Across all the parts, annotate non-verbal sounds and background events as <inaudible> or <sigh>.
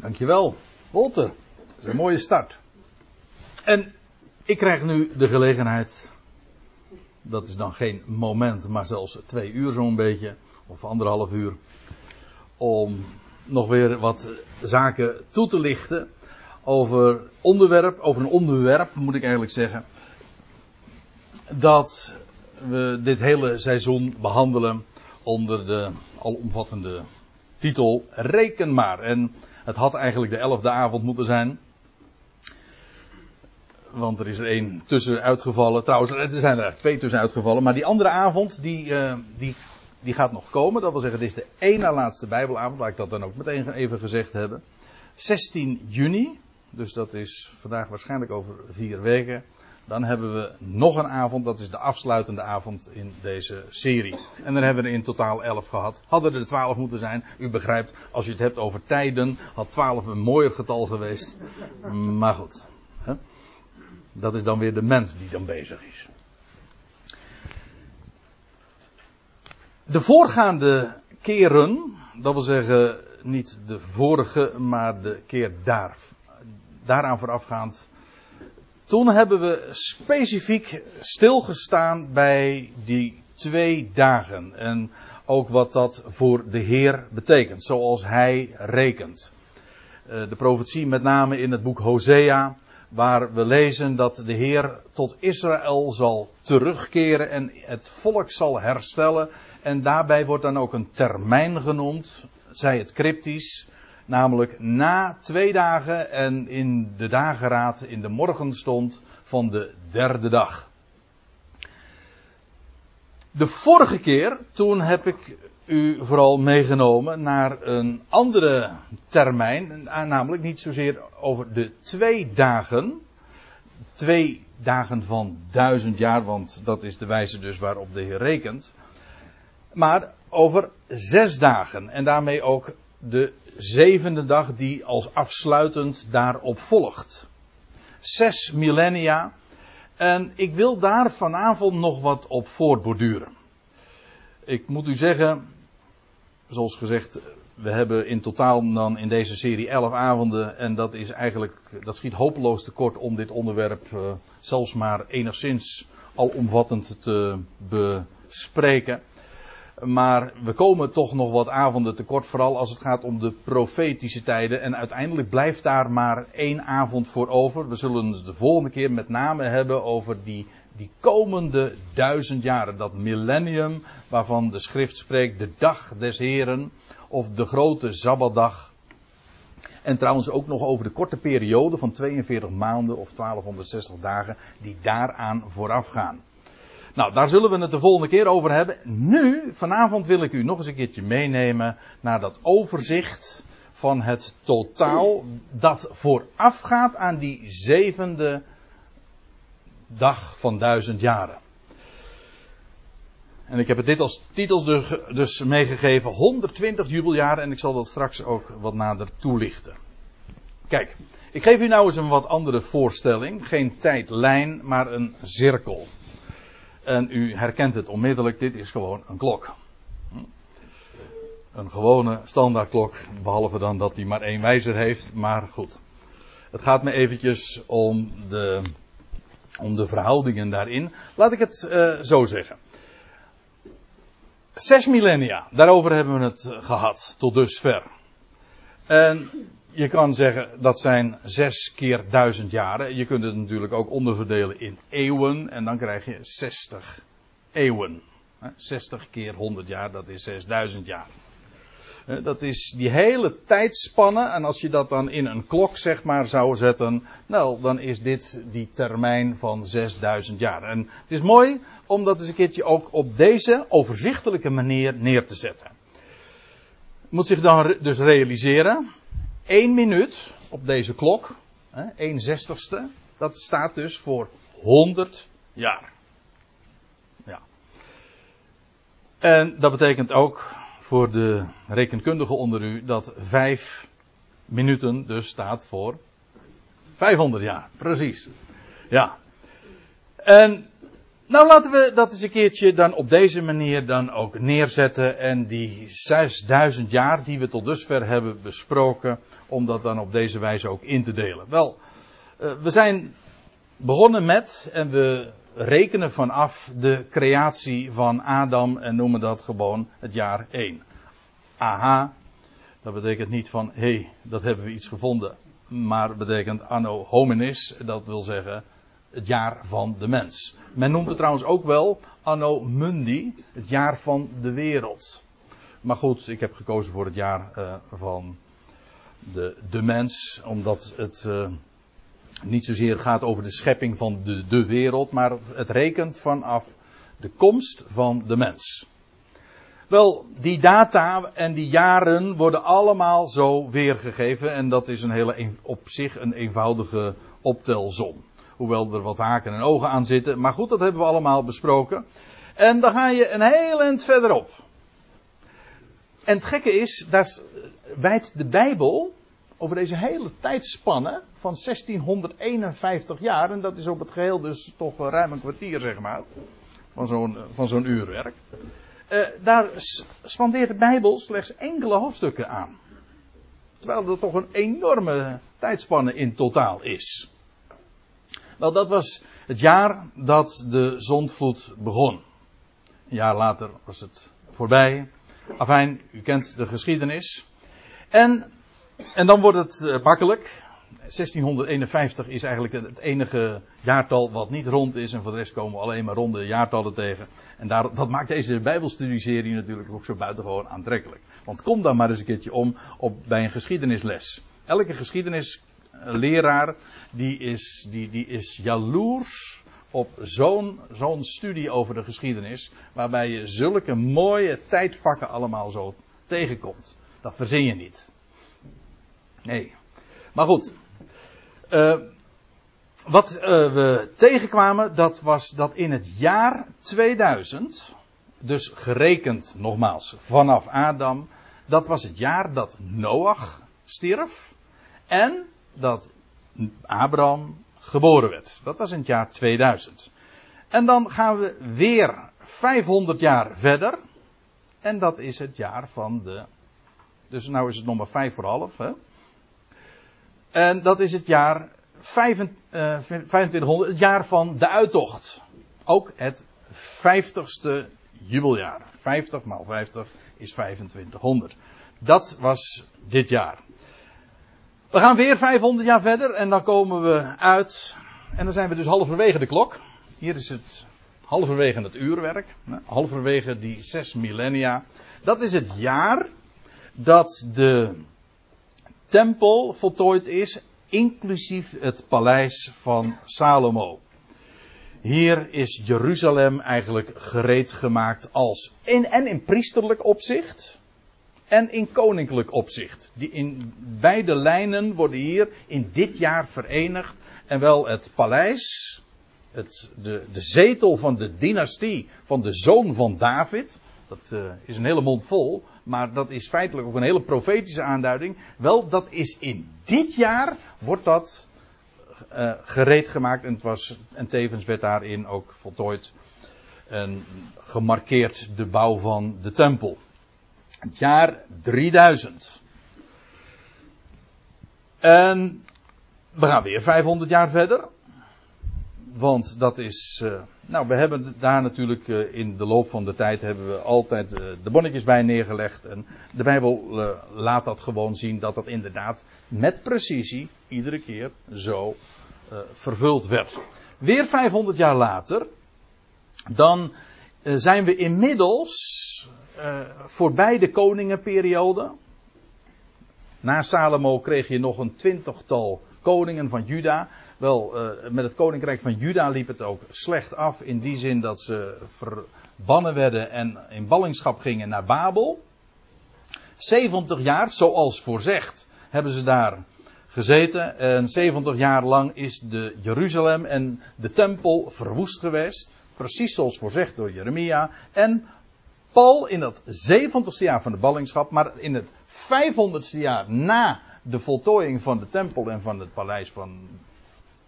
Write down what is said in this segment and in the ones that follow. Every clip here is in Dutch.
Dankjewel, Walter. Dat is een mooie start. En ik krijg nu de gelegenheid. Dat is dan geen moment, maar zelfs twee uur zo'n beetje. Of anderhalf uur. Om nog weer wat zaken toe te lichten. Over onderwerp, over een onderwerp moet ik eigenlijk zeggen. Dat we dit hele seizoen behandelen onder de alomvattende titel Reken maar. En het had eigenlijk de elfde avond moeten zijn. Want er is er één tussen uitgevallen. Trouwens, er zijn er twee tussen uitgevallen. Maar die andere avond, die, uh, die, die gaat nog komen. Dat wil zeggen, het is de één na laatste Bijbelavond. Laat ik dat dan ook meteen even gezegd hebben. 16 juni. Dus dat is vandaag waarschijnlijk over vier weken. Dan hebben we nog een avond, dat is de afsluitende avond in deze serie. En dan hebben we er in totaal elf gehad. Hadden er twaalf moeten zijn. U begrijpt, als je het hebt over tijden, had twaalf een mooier getal geweest. Maar goed. Hè? Dat is dan weer de mens die dan bezig is. De voorgaande keren, dat wil zeggen niet de vorige, maar de keer daar, daaraan voorafgaand, toen hebben we specifiek stilgestaan bij die twee dagen. En ook wat dat voor de Heer betekent, zoals Hij rekent. Eh, de profetie met name in het boek Hosea, waar we lezen dat de Heer tot Israël zal terugkeren en het volk zal herstellen. En daarbij wordt dan ook een termijn genoemd, zij het cryptisch, Namelijk na twee dagen en in de dageraad in de morgenstond van de derde dag. De vorige keer, toen heb ik u vooral meegenomen naar een andere termijn. Namelijk niet zozeer over de twee dagen. Twee dagen van duizend jaar, want dat is de wijze dus waarop de Heer rekent. Maar over zes dagen. En daarmee ook de zevende dag die als afsluitend daarop volgt. Zes millennia. En ik wil daar vanavond nog wat op voortborduren. Ik moet u zeggen, zoals gezegd, we hebben in totaal dan in deze serie elf avonden. En dat is eigenlijk, dat schiet hopeloos tekort om dit onderwerp uh, zelfs maar enigszins alomvattend te bespreken. Maar we komen toch nog wat avonden tekort, vooral als het gaat om de profetische tijden. En uiteindelijk blijft daar maar één avond voor over. We zullen het de volgende keer met name hebben over die, die komende duizend jaren. Dat millennium waarvan de schrift spreekt, de dag des Heren. Of de grote Sabbatdag. En trouwens ook nog over de korte periode van 42 maanden of 1260 dagen die daaraan voorafgaan. Nou, daar zullen we het de volgende keer over hebben. Nu, vanavond wil ik u nog eens een keertje meenemen naar dat overzicht van het totaal dat voorafgaat aan die zevende dag van duizend jaren. En ik heb het dit als titels dus meegegeven, 120 jubeljaren en ik zal dat straks ook wat nader toelichten. Kijk, ik geef u nou eens een wat andere voorstelling. Geen tijdlijn, maar een cirkel. En u herkent het onmiddellijk, dit is gewoon een klok. Een gewone standaardklok, behalve dan dat hij maar één wijzer heeft, maar goed. Het gaat me eventjes om de, om de verhoudingen daarin. Laat ik het uh, zo zeggen. Zes millennia, daarover hebben we het gehad, tot dusver. En je kan zeggen dat zijn zes keer duizend jaren. Je kunt het natuurlijk ook onderverdelen in eeuwen en dan krijg je 60 eeuwen. 60 keer 100 jaar, dat is 6000 jaar. Dat is die hele tijdspanne. En als je dat dan in een klok zeg maar zou zetten. Nou, dan is dit die termijn van 6000 jaar. En het is mooi om dat eens een keertje ook op deze overzichtelijke manier neer te zetten. Moet zich dan dus realiseren 1 minuut op deze klok, 1 zestigste, dat staat dus voor 100 jaar. Ja. En dat betekent ook voor de rekenkundigen onder u dat 5 minuten dus staat voor 500 jaar. Precies. Ja. En Nou, laten we dat eens een keertje dan op deze manier dan ook neerzetten. En die 6000 jaar die we tot dusver hebben besproken, om dat dan op deze wijze ook in te delen. Wel, uh, we zijn begonnen met, en we rekenen vanaf de creatie van Adam en noemen dat gewoon het jaar 1. Aha, dat betekent niet van, hé, hey, dat hebben we iets gevonden. Maar betekent anno hominis, dat wil zeggen het jaar van de mens. Men noemt het trouwens ook wel anno mundi, het jaar van de wereld. Maar goed, ik heb gekozen voor het jaar uh, van de, mens, omdat het uh, niet zozeer gaat over de schepping van de, de wereld, maar het, het rekent vanaf de komst van de mens. Wel, die data en die jaren worden allemaal zo weergegeven en dat is een hele, op zich een eenvoudige optelsom. Hoewel er wat haken en ogen aan zitten. Maar goed, dat hebben we allemaal besproken. En dan ga je een heel eind verderop. En het gekke is, daar wijdt de Bijbel over deze hele tijdspanne van 1651 jaar. En dat is op het geheel dus toch ruim een kwartier, zeg maar. Van zo'n, van zo'n uurwerk. Uh, daar spandeert de Bijbel slechts enkele hoofdstukken aan. Terwijl er toch een enorme tijdspanne in totaal is. Wel, dat was het jaar dat de zondvloed begon. Een jaar later was het voorbij. Afijn, u kent de geschiedenis. En, en dan wordt het uh, makkelijk. 1651 is eigenlijk het enige jaartal wat niet rond is. En voor de rest komen we alleen maar ronde jaartallen tegen. En daar, dat maakt deze Bijbelstudieserie natuurlijk ook zo buitengewoon aantrekkelijk. Want kom dan maar eens een keertje om op, bij een geschiedenisles. Elke geschiedensleraar die is, die, die is jaloers op zo'n studie over de geschiedenis. Waarbij je zulke mooie tijdvakken allemaal zo tegenkomt. Dat verzin je niet. Nee. Maar goed. Uh, wat uh, we tegenkwamen, dat was dat in het jaar 2000, dus gerekend nogmaals vanaf Adam, dat was het jaar dat Noach stierf en dat Abraham geboren werd. Dat was in het jaar 2000. En dan gaan we weer 500 jaar verder. En dat is het jaar van de. Dus nou is het nog maar 5 voor half. Hè? En dat is het jaar 2500, het jaar van de uittocht. Ook het 50ste jubeljaar. 50 maal 50 is 2500. Dat was dit jaar. We gaan weer 500 jaar verder en dan komen we uit. En dan zijn we dus halverwege de klok. Hier is het halverwege het uurwerk. Halverwege die zes millennia. Dat is het jaar dat de tempel voltooid is, inclusief het paleis van Salomo. Hier is Jeruzalem eigenlijk gereed gemaakt als in, en in priesterlijk opzicht en in koninklijk opzicht. Die in beide lijnen worden hier in dit jaar verenigd. En wel het paleis, het, de, de zetel van de dynastie van de zoon van David. Dat uh, is een hele mond vol, maar dat is feitelijk ook een hele profetische aanduiding. Wel, dat is in dit jaar, wordt dat uh, gereed gemaakt. En, het was, en tevens werd daarin ook voltooid en gemarkeerd de bouw van de tempel. Het jaar 3000. En we gaan weer 500 jaar verder. Want dat is. Uh, nou, we hebben daar natuurlijk uh, in de loop van de tijd hebben we altijd uh, de bonnetjes bij neergelegd. En de Bijbel laat dat gewoon zien dat dat inderdaad met precisie iedere keer zo vervuld werd. Weer 500 jaar later. Dan zijn we inmiddels uh, voorbij de koningenperiode. Na Salomo kreeg je nog een twintigtal koningen van Juda. Wel, uh, met het koninkrijk van Juda liep het ook slecht af. In die zin dat ze verbannen werden en in ballingschap gingen naar Babel. 70 jaar, zoals voorzegd, hebben ze daar gezeten. En 70 jaar lang is de Jeruzalem en de tempel verwoest geweest. Precies zoals voorzegd door Jeremia. En Paul in het 70ste jaar van de ballingschap, maar in het 500ste jaar na de voltooiing van de tempel en van het paleis van,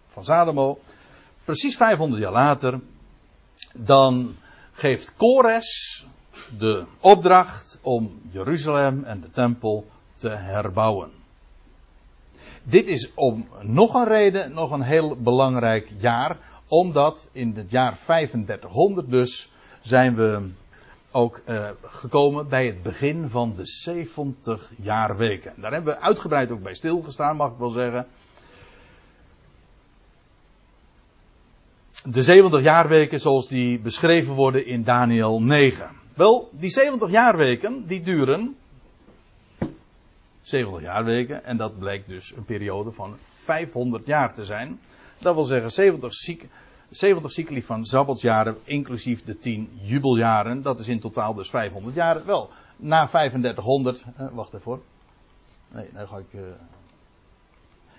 van Salomo, precies 500 jaar later, dan geeft Kores de opdracht om Jeruzalem en de tempel te herbouwen. Dit is om nog een reden, nog een heel belangrijk jaar, omdat in het jaar 3500 dus zijn we ook uh, gekomen bij het begin van de 70 jaarweken. Daar hebben we uitgebreid ook bij stilgestaan, mag ik wel zeggen. De 70 jaarweken zoals die beschreven worden in Daniel 9. Wel, die 70 jaarweken die duren 70 jaarweken en dat blijkt dus een periode van 500 jaar te zijn. Dat wil zeggen 70 ziek, 70 cycli van sabbatsjaren, inclusief de 10 jubeljaren. Dat is in totaal dus 500 jaar. Wel, na 3500. Eh, wacht even. Nee, dan ga ik. Uh,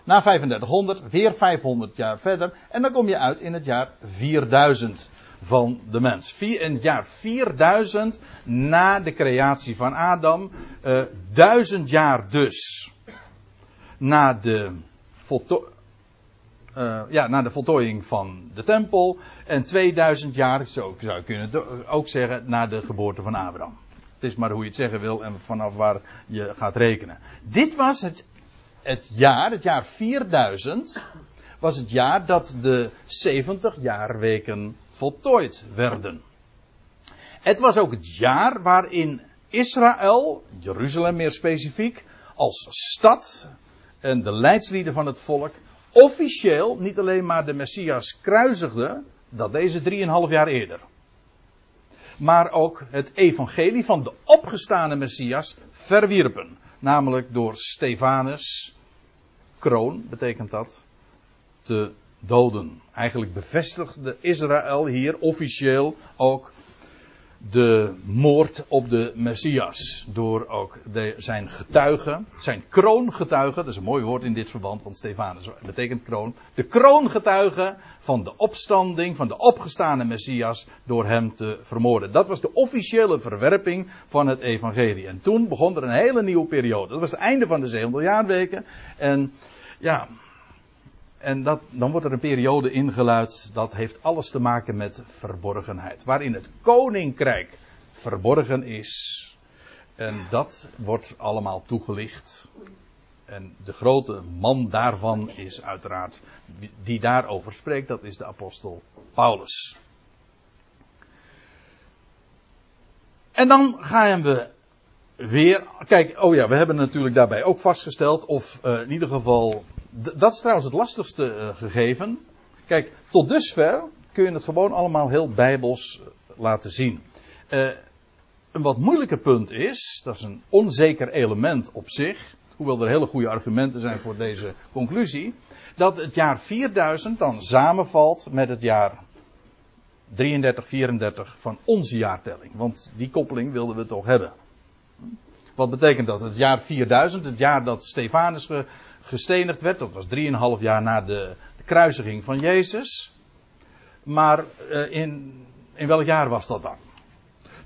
na 3500, weer 500 jaar verder. En dan kom je uit in het jaar 4000 van de mens. Vier, in het jaar 4000 na de creatie van Adam. Uh, duizend jaar dus. Na de voltooiing uh, ja, na de voltooiing van de tempel. En 2000 jaar, zo zou je kunnen ook zeggen, na de geboorte van Abraham. Het is maar hoe je het zeggen wil en vanaf waar je gaat rekenen. Dit was het, het jaar, het jaar 4000, was het jaar dat de 70 jaarweken voltooid werden. Het was ook het jaar waarin Israël, Jeruzalem meer specifiek, als stad en de leidslieden van het volk officieel niet alleen maar de Messias kruisigde, dat deze 3,5 jaar eerder. Maar ook het evangelie van de opgestane Messias verwierpen. Namelijk door Stefanus, kroon betekent dat, te doden. Eigenlijk bevestigde Israël hier officieel ook de moord op de Messias. Door ook zijn getuigen, zijn kroongetuigen, dat is een mooi woord in dit verband, want Stefanus betekent kroon. De kroongetuigen van de opstanding, van de opgestane Messias, door hem te vermoorden. Dat was de officiële verwerping van het evangelie. En toen begon er een hele nieuwe periode. Dat was het einde van de 700 jaarweken. En ja, en dat, dan wordt er een periode ingeluid, dat heeft alles te maken met verborgenheid. Waarin het koninkrijk verborgen is. En dat wordt allemaal toegelicht. En de grote man daarvan is uiteraard, die daarover spreekt, dat is de apostel Paulus. En dan gaan we weer, kijk, oh ja, we hebben natuurlijk daarbij ook vastgesteld, of uh, in ieder geval dat is trouwens het lastigste uh, gegeven. Kijk, tot dusver kun je het gewoon allemaal heel bijbels uh, laten zien. Uh, een wat moeilijker punt is, dat is een onzeker element op zich, hoewel er hele goede argumenten zijn voor deze conclusie, dat het jaar 4000 dan samenvalt met het jaar 33, 34 van onze jaartelling. Want die koppeling wilden we toch hebben. Wat betekent dat? Het jaar 4000, het jaar dat Stefanus gestenigd werd. Dat was 3,5 jaar na de, de, kruisiging van Jezus. Maar uh, in, in welk jaar was dat dan?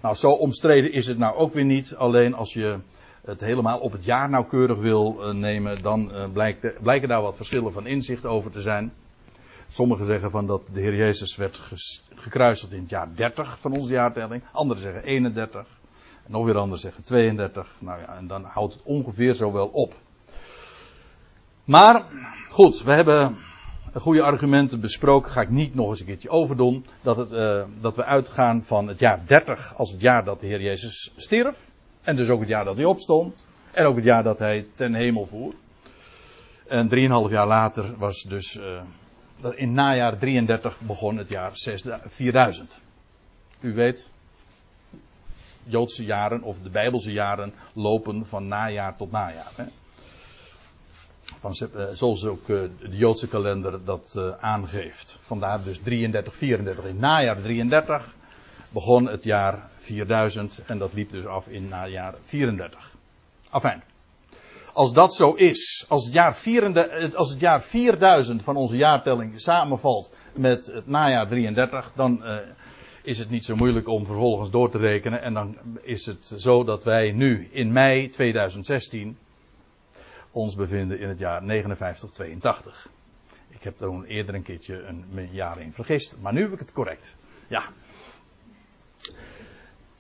Nou, zo omstreden is het nou ook weer niet. Alleen als je het helemaal op het jaar nauwkeurig wil uh, nemen, dan uh, blijkt, blijken daar wat verschillen van inzicht over te zijn. Sommigen zeggen van dat de Heer Jezus werd gekruisigd in het jaar 30 van onze jaartelling. Anderen zeggen 31. Nog weer anderen zeggen 32. Nou ja, en dan houdt het ongeveer zo wel op. Maar, goed, we hebben goede argumenten besproken. Ga ik niet nog eens een keertje overdoen. Dat, het, uh, dat we uitgaan van het jaar 30 als het jaar dat de Heer Jezus stierf. En dus ook het jaar dat hij opstond. En ook het jaar dat hij ten hemel voer. En drieënhalf jaar later was dus. Uh, in najaar 33 begon het jaar 4000. U weet, Joodse jaren of de Bijbelse jaren lopen van najaar tot najaar. Hè? Van, uh, zoals ook uh, de Joodse kalender dat uh, aangeeft. Vandaar dus 33, 34. In najaar 33 begon het jaar 4000 en dat liep dus af in najaar 34. Afijn. Als dat zo is, als jaar 34, als het jaar 4000 van onze jaartelling samenvalt met het najaar 33, dan is het niet zo moeilijk om vervolgens door te rekenen. En dan is het zo dat wij nu in mei 2016 ons bevinden in het jaar 5982. Ik heb toen eerder een keertje een jaar in vergist, maar nu heb ik het correct. Ja.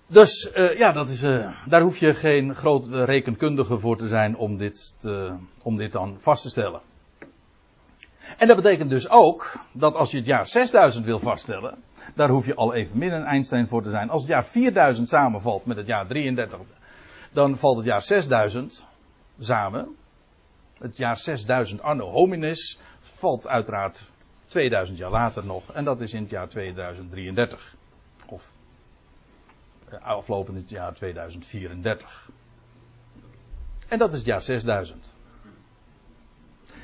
Dus uh, ja, dat is, uh, daar hoef je geen groot rekenkundige voor te zijn om dit, te, om dit dan vast te stellen. En dat betekent dus ook dat als je het jaar 6000 wil vaststellen, daar hoef je al even min een Einstein voor te zijn. Als het jaar 4000 samenvalt met het jaar 33, dan valt het jaar 6000 samen. Het jaar 6000 anno hominis valt uiteraard 2000 jaar later nog. En dat is in het jaar 2033. Of eh, aflopen in het jaar 2034. En dat is het jaar 6000.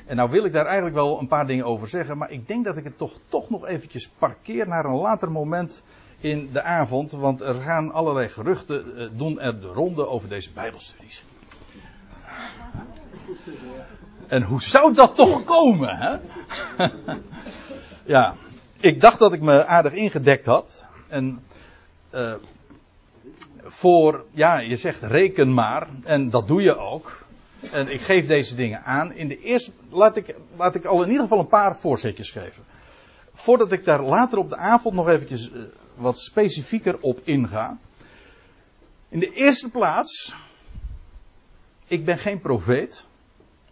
En nou wil ik daar eigenlijk wel een paar dingen over zeggen, maar ik denk dat ik het toch, toch nog eventjes parkeer naar een later moment in de avond, want er gaan allerlei geruchten eh, doen er de ronde over deze bijbelstudies. En hoe zou dat toch komen, hè? <laughs> ja, ik dacht dat ik me aardig ingedekt had. En uh, voor, ja, je zegt reken maar, en dat doe je ook. En ik geef deze dingen aan. In de eerste, laat ik, laat ik al in ieder geval een paar voorzetjes geven. Voordat ik daar later op de avond nog eventjes uh, wat specifieker op inga. In de eerste plaats, ik ben geen profeet.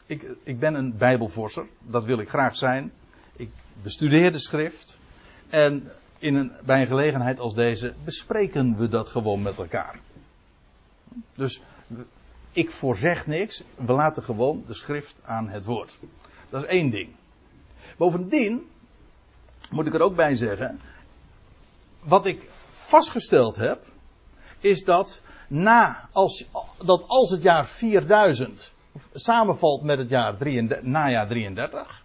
Ik, ik ben een bijbelvorser, dat wil ik graag zijn. Ik bestudeer de schrift. En in een, bij een gelegenheid als deze bespreken we dat gewoon met elkaar. Dus ik voorzeg niks, we laten gewoon de schrift aan het woord. Dat is één ding. Bovendien moet ik er ook bij zeggen, wat ik vastgesteld heb, is dat na, als, dat als het jaar 4000 samenvalt met het jaar 33, najaar 33,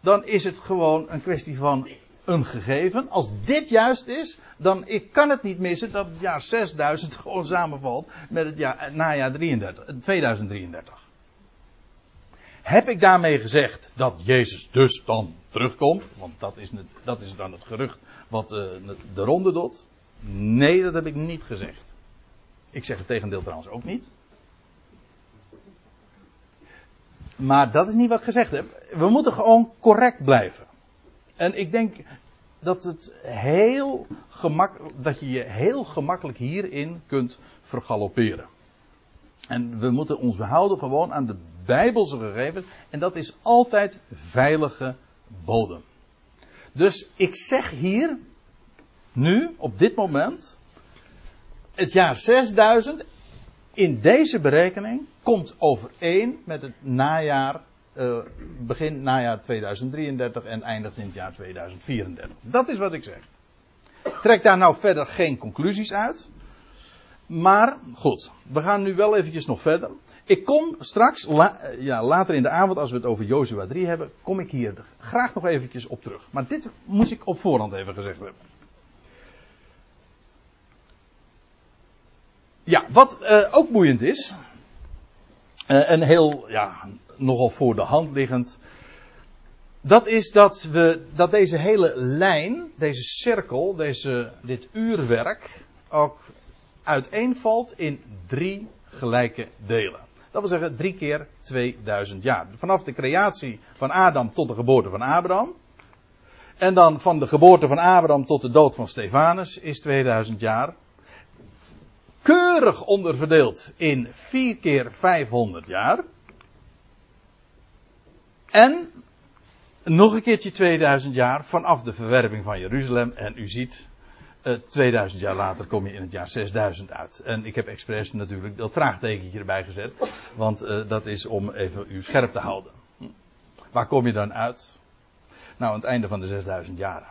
dan is het gewoon een kwestie van een gegeven. Als dit juist is, dan ik kan het niet missen dat het jaar 6000 <laughs> gewoon samenvalt met het jaar, najaar 33, 2033. Heb ik daarmee gezegd dat Jezus dus dan terugkomt? Want dat is, dat is dan het gerucht wat uh, de ronde doet. Nee, dat heb ik niet gezegd. Ik zeg het tegendeel trouwens ook niet. Maar dat is niet wat ik gezegd heb. We moeten gewoon correct blijven. En ik denk dat, het heel gemak, dat je je heel gemakkelijk hierin kunt vergalopperen. En we moeten ons behouden gewoon aan de Bijbelse gegevens. En dat is altijd veilige bodem. Dus ik zeg hier, nu, op dit moment, het jaar 6000 in deze berekening komt overeen met het najaar, uh, begin najaar 2033 en eindigt in het jaar 2034. Dat is wat ik zeg. Trek daar nou verder geen conclusies uit. Maar goed, we gaan nu wel eventjes nog verder. Ik kom straks, ja, later in de avond, als we het over Jozua 3 hebben, kom ik hier graag nog eventjes op terug. Maar dit moest ik op voorhand even gezegd hebben. Ja, wat uh, ook boeiend is, uh, en heel, ja, nogal voor de hand liggend, dat is dat we, dat deze hele lijn, deze cirkel, deze, dit uurwerk, ook uiteenvalt in drie gelijke delen. Dat wil zeggen drie keer 2000 jaar. Vanaf de creatie van Adam tot de geboorte van Abraham. En dan van de geboorte van Abraham tot de dood van Stefanus is 2000 jaar keurig onderverdeeld in 4 keer 500 jaar. En nog een keertje 2000 jaar vanaf de verwerping van Jeruzalem. En u ziet, 2000 jaar later kom je in het jaar 6000 uit. En ik heb expres natuurlijk dat vraagtekentje erbij gezet. Want uh, dat is om even u scherp te houden. Waar kom je dan uit? Nou, aan het einde van de 6000 jaren.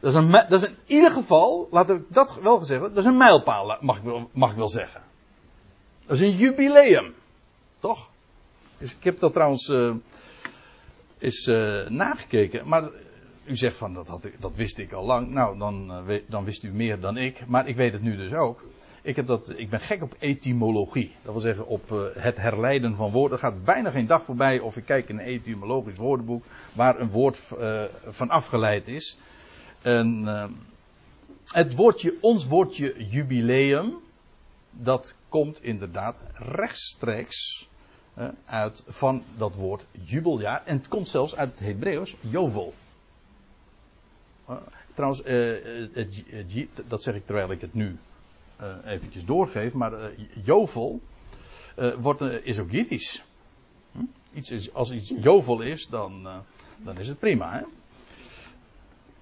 Dat is, een, dat is in ieder geval, laat ik dat wel gezegd dat is een mijlpaal, mag ik, wel, mag ik wel zeggen. Dat is een jubileum. Toch? Ik heb dat trouwens uh, is uh, nagekeken. Maar u zegt van dat, had ik, dat wist ik al lang. Nou, dan, uh, dan wist u meer dan ik. Maar ik weet het nu dus ook. Ik, heb dat, ik ben gek op etymologie. Dat wil zeggen op het herleiden van woorden. Er gaat bijna geen dag voorbij of ik kijk in een etymologisch woordenboek. Waar een woord van afgeleid is. En het woordje, ons woordje jubileum, dat komt inderdaad rechtstreeks uit van dat woord jubeljaar. En het komt zelfs uit het Hebreeuws, jovel. Uh, Trouwens, het, dat zeg ik terwijl ik het nu eventjes doorgeef, maar jovel wordt, is ook Jiddisch. Hm? Als iets jovel is, dan, dan is het prima. Hè?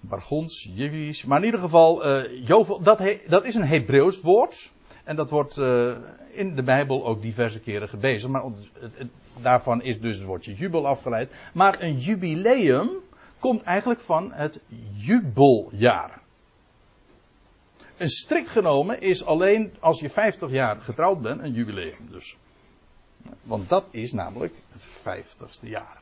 Bargons, Jiddisch. Maar in ieder geval, jovel, dat, dat is een Hebreeuws woord. En dat wordt uh, in de Bijbel ook diverse keren gebezigd. Maar het, daarvan is dus het woordje jubel afgeleid. Maar een jubileum komt eigenlijk van het jubeljaar. Een strikt genomen is alleen als je 50 jaar getrouwd bent een jubileum. Dus. Want dat is namelijk het 50ste jaar.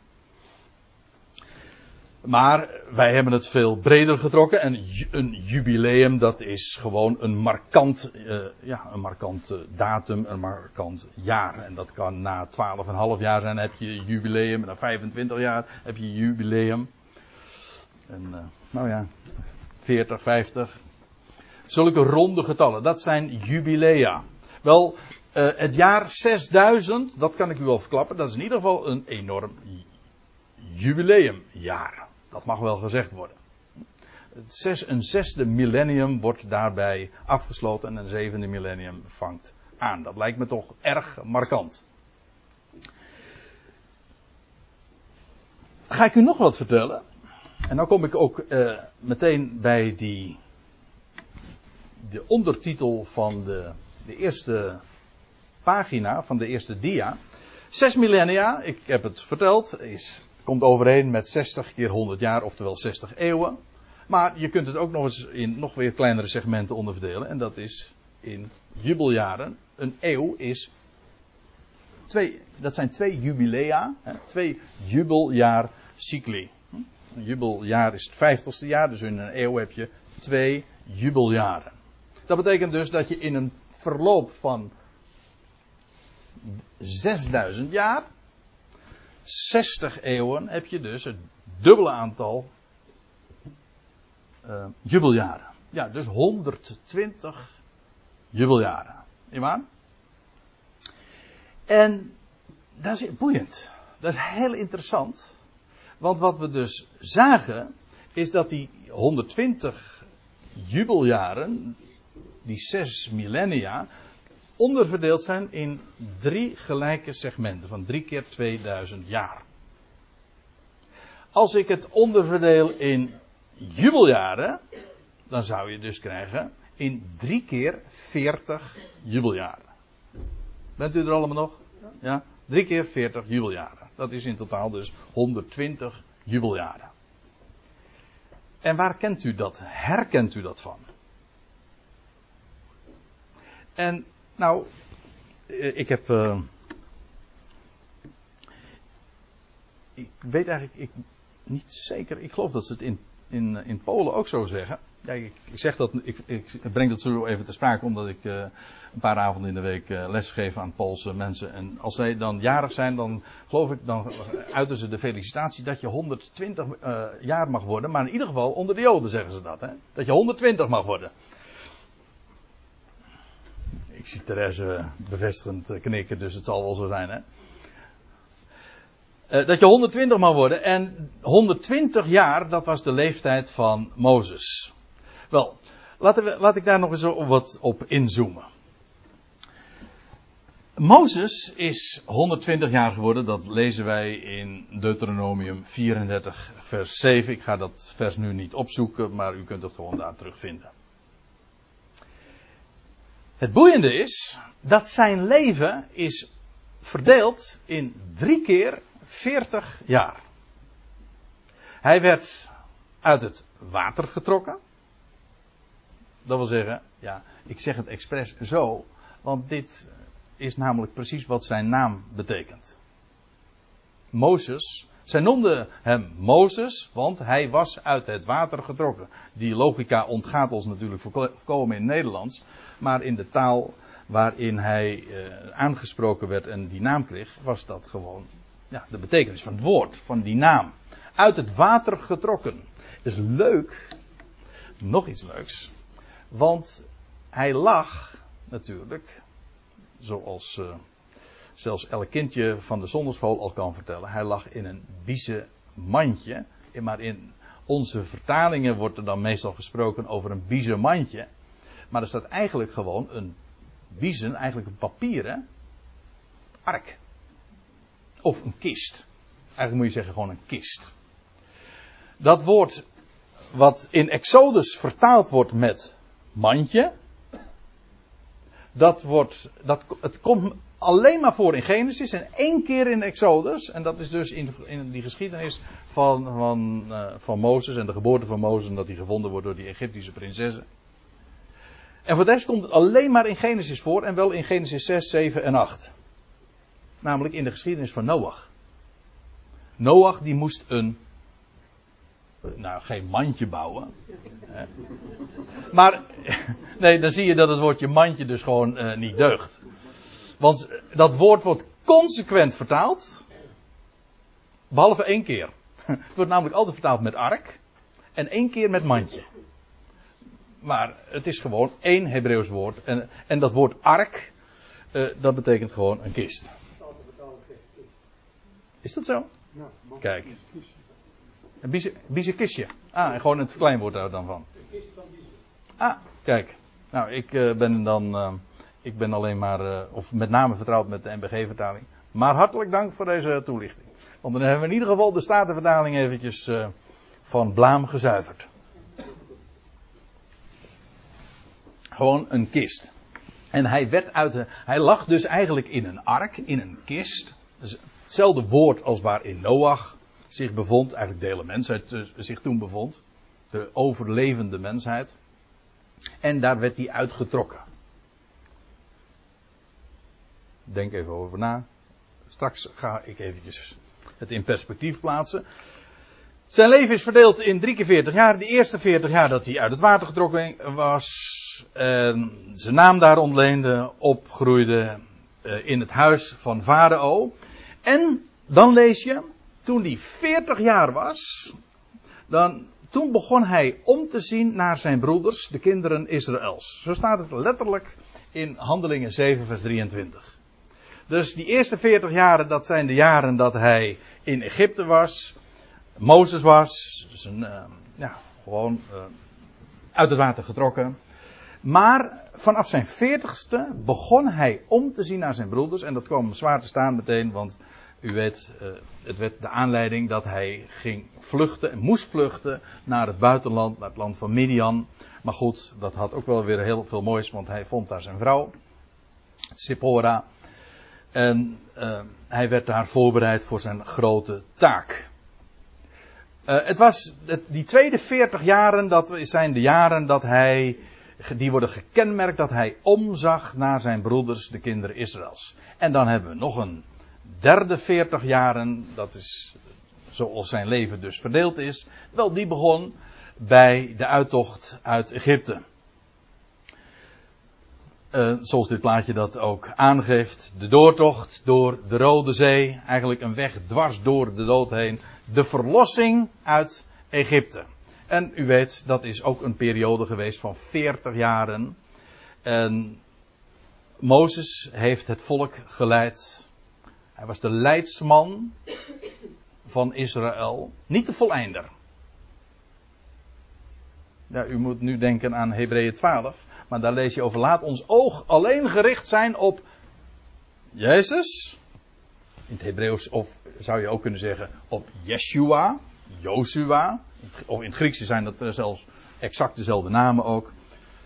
Maar wij hebben het veel breder getrokken. En een jubileum, dat is gewoon een markant, uh, ja, een markant uh, datum, een markant jaar. En dat kan na 12,5 jaar zijn, heb je jubileum. Na 25 jaar heb je jubileum. En, uh, nou ja, 40, 50. Zulke ronde getallen, dat zijn jubilea. Wel, het jaar 6000, dat kan ik u wel verklappen, dat is in ieder geval een enorm jubileumjaar. Dat mag wel gezegd worden. Een zesde millennium wordt daarbij afgesloten en een zevende millennium vangt aan. Dat lijkt me toch erg markant. Ga ik u nog wat vertellen? En dan kom ik ook uh, meteen bij die. de ondertitel van de, de eerste pagina, van de eerste dia. Zes millennia, ik heb het verteld, is komt overeen met 60 keer 100 jaar, oftewel 60 eeuwen. Maar je kunt het ook nog eens in nog weer kleinere segmenten onderverdelen. En dat is in jubeljaren. Een eeuw is. Twee, dat zijn twee jubilea. Hè, twee jubeljaarcycli. Een jubeljaar is het vijftigste jaar. Dus in een eeuw heb je twee jubeljaren. Dat betekent dus dat je in een verloop van 6000 jaar 60 eeuwen heb je dus het dubbele aantal uh, jubeljaren. Ja, dus 120 jubeljaren. Waar? En dat is boeiend. Dat is heel interessant. Want wat we dus zagen, is dat die 120 jubeljaren, die zes millennia, onderverdeeld zijn in drie gelijke segmenten van drie keer 2000 jaar. Als ik het onderverdeel in jubeljaren, dan zou je dus krijgen in drie keer 40 jubeljaren. Bent u er allemaal nog? Ja? Drie keer 40 jubeljaren. Dat is in totaal dus 120 jubeljaren. En waar kent u dat? Herkent u dat van? En nou, eh, ik heb. Uh, ik weet eigenlijk ik, niet zeker. Ik geloof dat ze het in, in, in Polen ook zo zeggen. Ja, ik, zeg dat, ik, ik, breng dat zo even te sprake omdat ik een paar avonden in de week uh, aan Poolse mensen. En als zij dan jarig zijn, dan geloof ik, dan uiten ze de felicitatie dat je 120 uh, jaar mag worden. Maar in ieder geval onder de Joden zeggen ze dat. Hè? Dat je 120 mag worden ik zie Therese bevestigend knikken, dus het zal wel zo zijn, hè. Uh, dat je 120 mag worden. En 120 jaar, dat was de leeftijd van Mozes. Wel, laten we, laat ik daar nog eens wat op inzoomen. Mozes is 120 jaar geworden, dat lezen wij in Deuteronomium 34, vers 7. Ik ga dat vers nu niet opzoeken, maar u kunt het gewoon daar terugvinden. Het boeiende is dat zijn leven is verdeeld in drie keer 40 jaar. Hij werd uit het water getrokken. Dat wil zeggen, ja, ik zeg het expres zo, want dit is namelijk precies wat zijn naam betekent. Mozes, zij noemden hem Mozes, want hij was uit het water getrokken. Die logica ontgaat ons natuurlijk voorkomen in het Nederlands. Maar in de taal waarin hij uh, aangesproken werd en die naam kreeg, was dat gewoon ja, de betekenis van het woord, van die naam. Uit het water getrokken. Is leuk, nog iets leuks, want hij lag natuurlijk, zoals uh, zelfs elk kindje van de zonderschool al kan vertellen, hij lag in een biezen mandje, maar in onze vertalingen wordt er dan meestal gesproken over een biezenmandje. Maar er staat eigenlijk gewoon een biezen, eigenlijk een papieren ark. Of een kist. Eigenlijk moet je zeggen gewoon een kist. Dat woord wat in Exodus vertaald wordt met mandje. Dat wordt, dat, het komt alleen maar voor in Genesis en één keer in Exodus. En dat is dus in, in die geschiedenis van, van, uh, van Mozes en de geboorte van Mozes. Dat hij gevonden wordt door die Egyptische prinsessen. En voor de rest komt het alleen maar in Genesis voor. En wel in Genesis 6, 7 en 8. Namelijk in de geschiedenis van Noach. Noach die moest een nou, geen mandje bouwen. Maar, <laughs> nee, dan zie je dat het woordje mandje dus gewoon uh, niet deugt. Want dat woord wordt consequent vertaald. Behalve één keer. <laughs> Het wordt namelijk altijd vertaald met ark. En één keer met mandje. Maar het is gewoon één Hebreeuws woord. En, en dat woord ark, uh, dat betekent gewoon een kist. Is dat zo? Kijk. Een biezenkistje. Ah, en gewoon het verkleinwoord daar dan van. Ah, kijk. Nou, ik uh, ben dan. Uh, ik ben alleen maar. Uh, of met name vertrouwd met de NBG-vertaling. Maar hartelijk dank voor deze toelichting. Want dan hebben we in ieder geval de Statenvertaling eventjes van blaam gezuiverd. Gewoon een kist. En hij werd uit de, Hij lag dus eigenlijk in een ark, in een kist. Dus hetzelfde woord als waar in Noach zich bevond, eigenlijk de hele mensheid uh, zich toen bevond. De overlevende mensheid. En daar werd hij uitgetrokken. Denk even over na. Straks ga ik eventjes het in perspectief plaatsen. Zijn leven is verdeeld in drie keer 40 jaar. De eerste 40 jaar dat hij uit het water getrokken was. En zijn naam daar ontleende. Opgroeide uh, in het huis van Farao. En dan lees je toen hij 40 jaar was, dan, toen begon hij om te zien naar zijn broeders, de kinderen Israëls. Zo staat het letterlijk in Handelingen 7, vers 23. Dus die eerste 40 jaren, dat zijn de jaren dat hij in Egypte was, Mozes was, dus een, uh, ja, gewoon uh, uit het water getrokken. Maar vanaf zijn veertigste begon hij om te zien naar zijn broeders. En dat kwam zwaar te staan meteen, want u weet, uh, het werd de aanleiding dat hij ging vluchten en moest vluchten naar het buitenland, naar het land van Midian. Maar goed, dat had ook wel weer heel veel moois, want hij vond daar zijn vrouw, Sippora. En uh, hij werd daar voorbereid voor zijn grote taak. Uh, het was die tweede 40 jaren, dat zijn de jaren dat hij, die worden gekenmerkt dat hij omzag naar zijn broeders, de kinderen Israëls. En dan hebben we nog een derde 40 jaren, dat is zoals zijn leven dus verdeeld is, wel die begon bij de uittocht uit Egypte. Uh, zoals dit plaatje dat ook aangeeft. De doortocht door de Rode Zee. Eigenlijk een weg dwars door de dood heen. De verlossing uit Egypte. En u weet, dat is ook een periode geweest van 40 jaren. En Mozes heeft het volk geleid hij was de leidsman van Israël, niet de voleinder. Ja, u moet nu denken aan Hebreeën 12, maar daar lees je over laat ons oog alleen gericht zijn op Jezus. In het Hebreeuws, of zou je ook kunnen zeggen op Yeshua, Joshua. Of in het Grieks zijn dat zelfs exact dezelfde namen ook.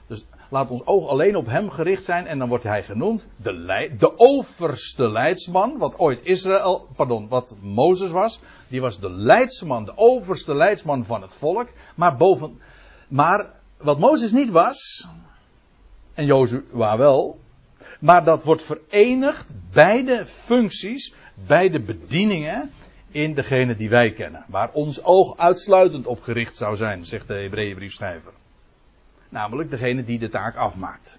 Dus Laat ons oog alleen op hem gericht zijn en dan wordt hij genoemd de, de overste leidsman, wat ooit Israël, pardon, wat Mozes was. Die was de leidsman, de overste leidsman van het volk. Maar boven, maar wat Mozes niet was, en Jozua wel, maar dat wordt verenigd, beide functies, beide bedieningen, in degene die wij kennen. Waar ons oog uitsluitend op gericht zou zijn, zegt de Hebreeënbriefschrijver. Namelijk degene die de taak afmaakt.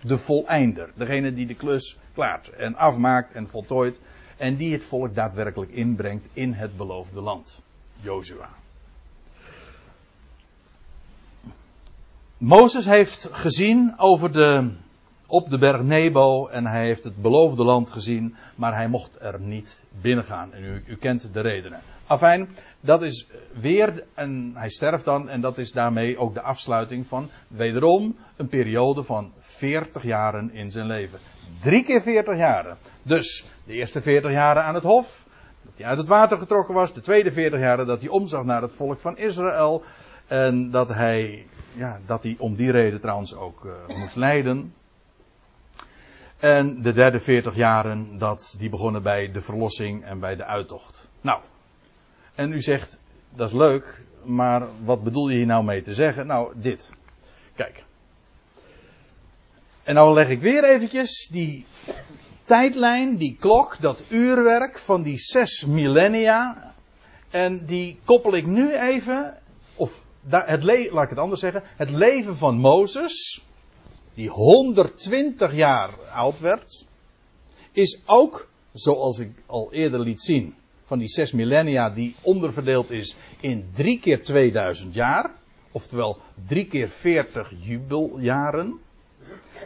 De voleinder. Degene die de klus klaart en afmaakt en voltooit. En die het volk daadwerkelijk inbrengt in het beloofde land. Jozua. Mozes heeft gezien over de op de berg Nebo en hij heeft het beloofde land gezien, maar hij mocht er niet binnengaan. En u, u kent de redenen. Afijn, dat is weer, en hij sterft dan, en dat is daarmee ook de afsluiting van wederom een periode van 40 jaren in zijn leven. Drie keer 40 jaren. Dus de eerste 40 jaren aan het hof, dat hij uit het water getrokken was. De tweede 40 jaren dat hij omzag naar het volk van Israël. En dat hij, ja, dat hij om die reden trouwens ook uh, moest lijden. En de derde 40 jaren, dat die begonnen bij de verlossing en bij de uittocht. Nou, en u zegt, dat is leuk, maar wat bedoel je hier nou mee te zeggen? Nou, dit. Kijk. En nou leg ik weer eventjes die tijdlijn, die klok, dat uurwerk van die zes millennia. En die koppel ik nu even, of het laat ik het anders zeggen, het leven van Mozes, die 120 jaar oud werd, is ook, zoals ik al eerder liet zien, van die zes millennia die onderverdeeld is in drie keer 2000 jaar, oftewel drie keer 40 jubeljaren.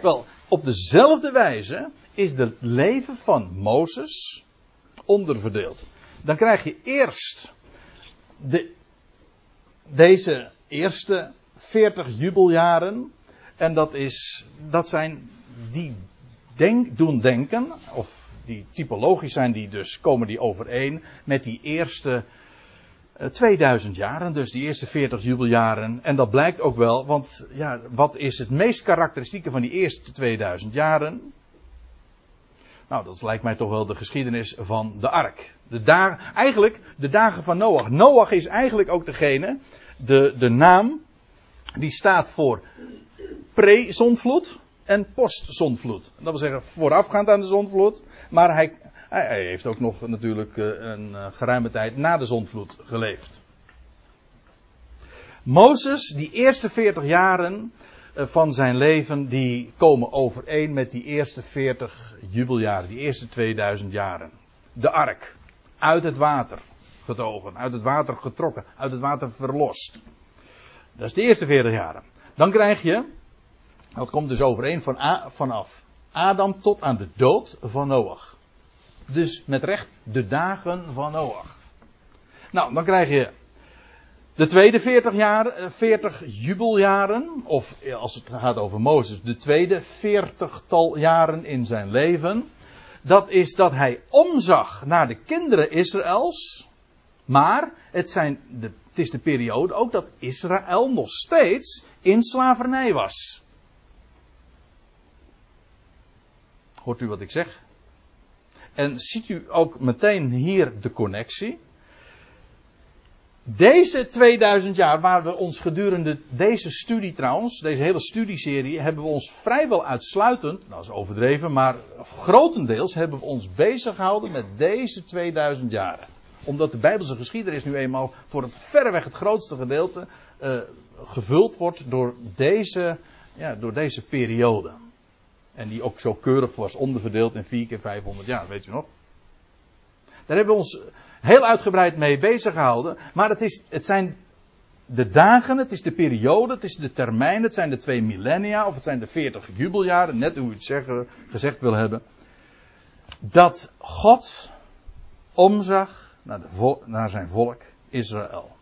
Wel, op dezelfde wijze is het leven van Mozes onderverdeeld. Dan krijg je eerst de, deze eerste 40 jubeljaren. En dat, is, dat zijn die denk, doen denken, of die typologisch zijn, die dus komen die overeen met die eerste 2000 jaren, dus die eerste 40 jubeljaren. En dat blijkt ook wel, want ja, wat is het meest karakteristieke van die eerste 2000 jaren? Nou, dat lijkt mij toch wel de geschiedenis van de ark. De eigenlijk de dagen van Noach. Noach is eigenlijk ook degene, de, de naam, die staat voor pre-zondvloed en post-zondvloed. Dat wil zeggen voorafgaand aan de zondvloed, maar hij, hij heeft ook nog natuurlijk eh, een eh, geruime tijd na de zondvloed geleefd. Mozes, die eerste 40 jaren eh, van zijn leven, die komen overeen met die eerste 40 jubeljaren, die eerste 2000 jaren. De ark, uit het water uit het water getrokken, uit het water verlost. Dat is de eerste 40 jaren. Dan krijg je, dat komt dus overeen van vanaf Adam tot aan de dood van Noach. Dus met recht de dagen van Noach. Nou, dan krijg je de tweede 40 jaar, 40 jubeljaren, of als het gaat over Mozes, de tweede 40-tal jaren in zijn leven. Dat is dat hij omzag naar de kinderen Israëls. Maar het, zijn de, het is de periode ook dat Israël nog steeds in slavernij was. Hoort u wat ik zeg? En ziet u ook meteen hier de connectie? Deze 2000 jaar, waar we ons gedurende deze studie trouwens, deze hele studieserie, hebben we ons vrijwel uitsluitend, nou is overdreven, maar grotendeels hebben we ons bezig gehouden met deze 2000 jaren. Omdat de Bijbelse geschiedenis nu eenmaal voor het verreweg het grootste gedeelte uh, gevuld wordt door deze, ja, door deze periode. En die ook zo keurig was onderverdeeld in 4 keer 500 jaar, weet u nog? Daar hebben we ons heel uitgebreid mee bezig gehouden. Maar het, is, het zijn de dagen, het is de periode, het is de termijn, het zijn de twee millennia of het zijn de 40 jubeljaren, net hoe u het zeggen, gezegd wil hebben. Dat God omzag naar, naar zijn volk Israël.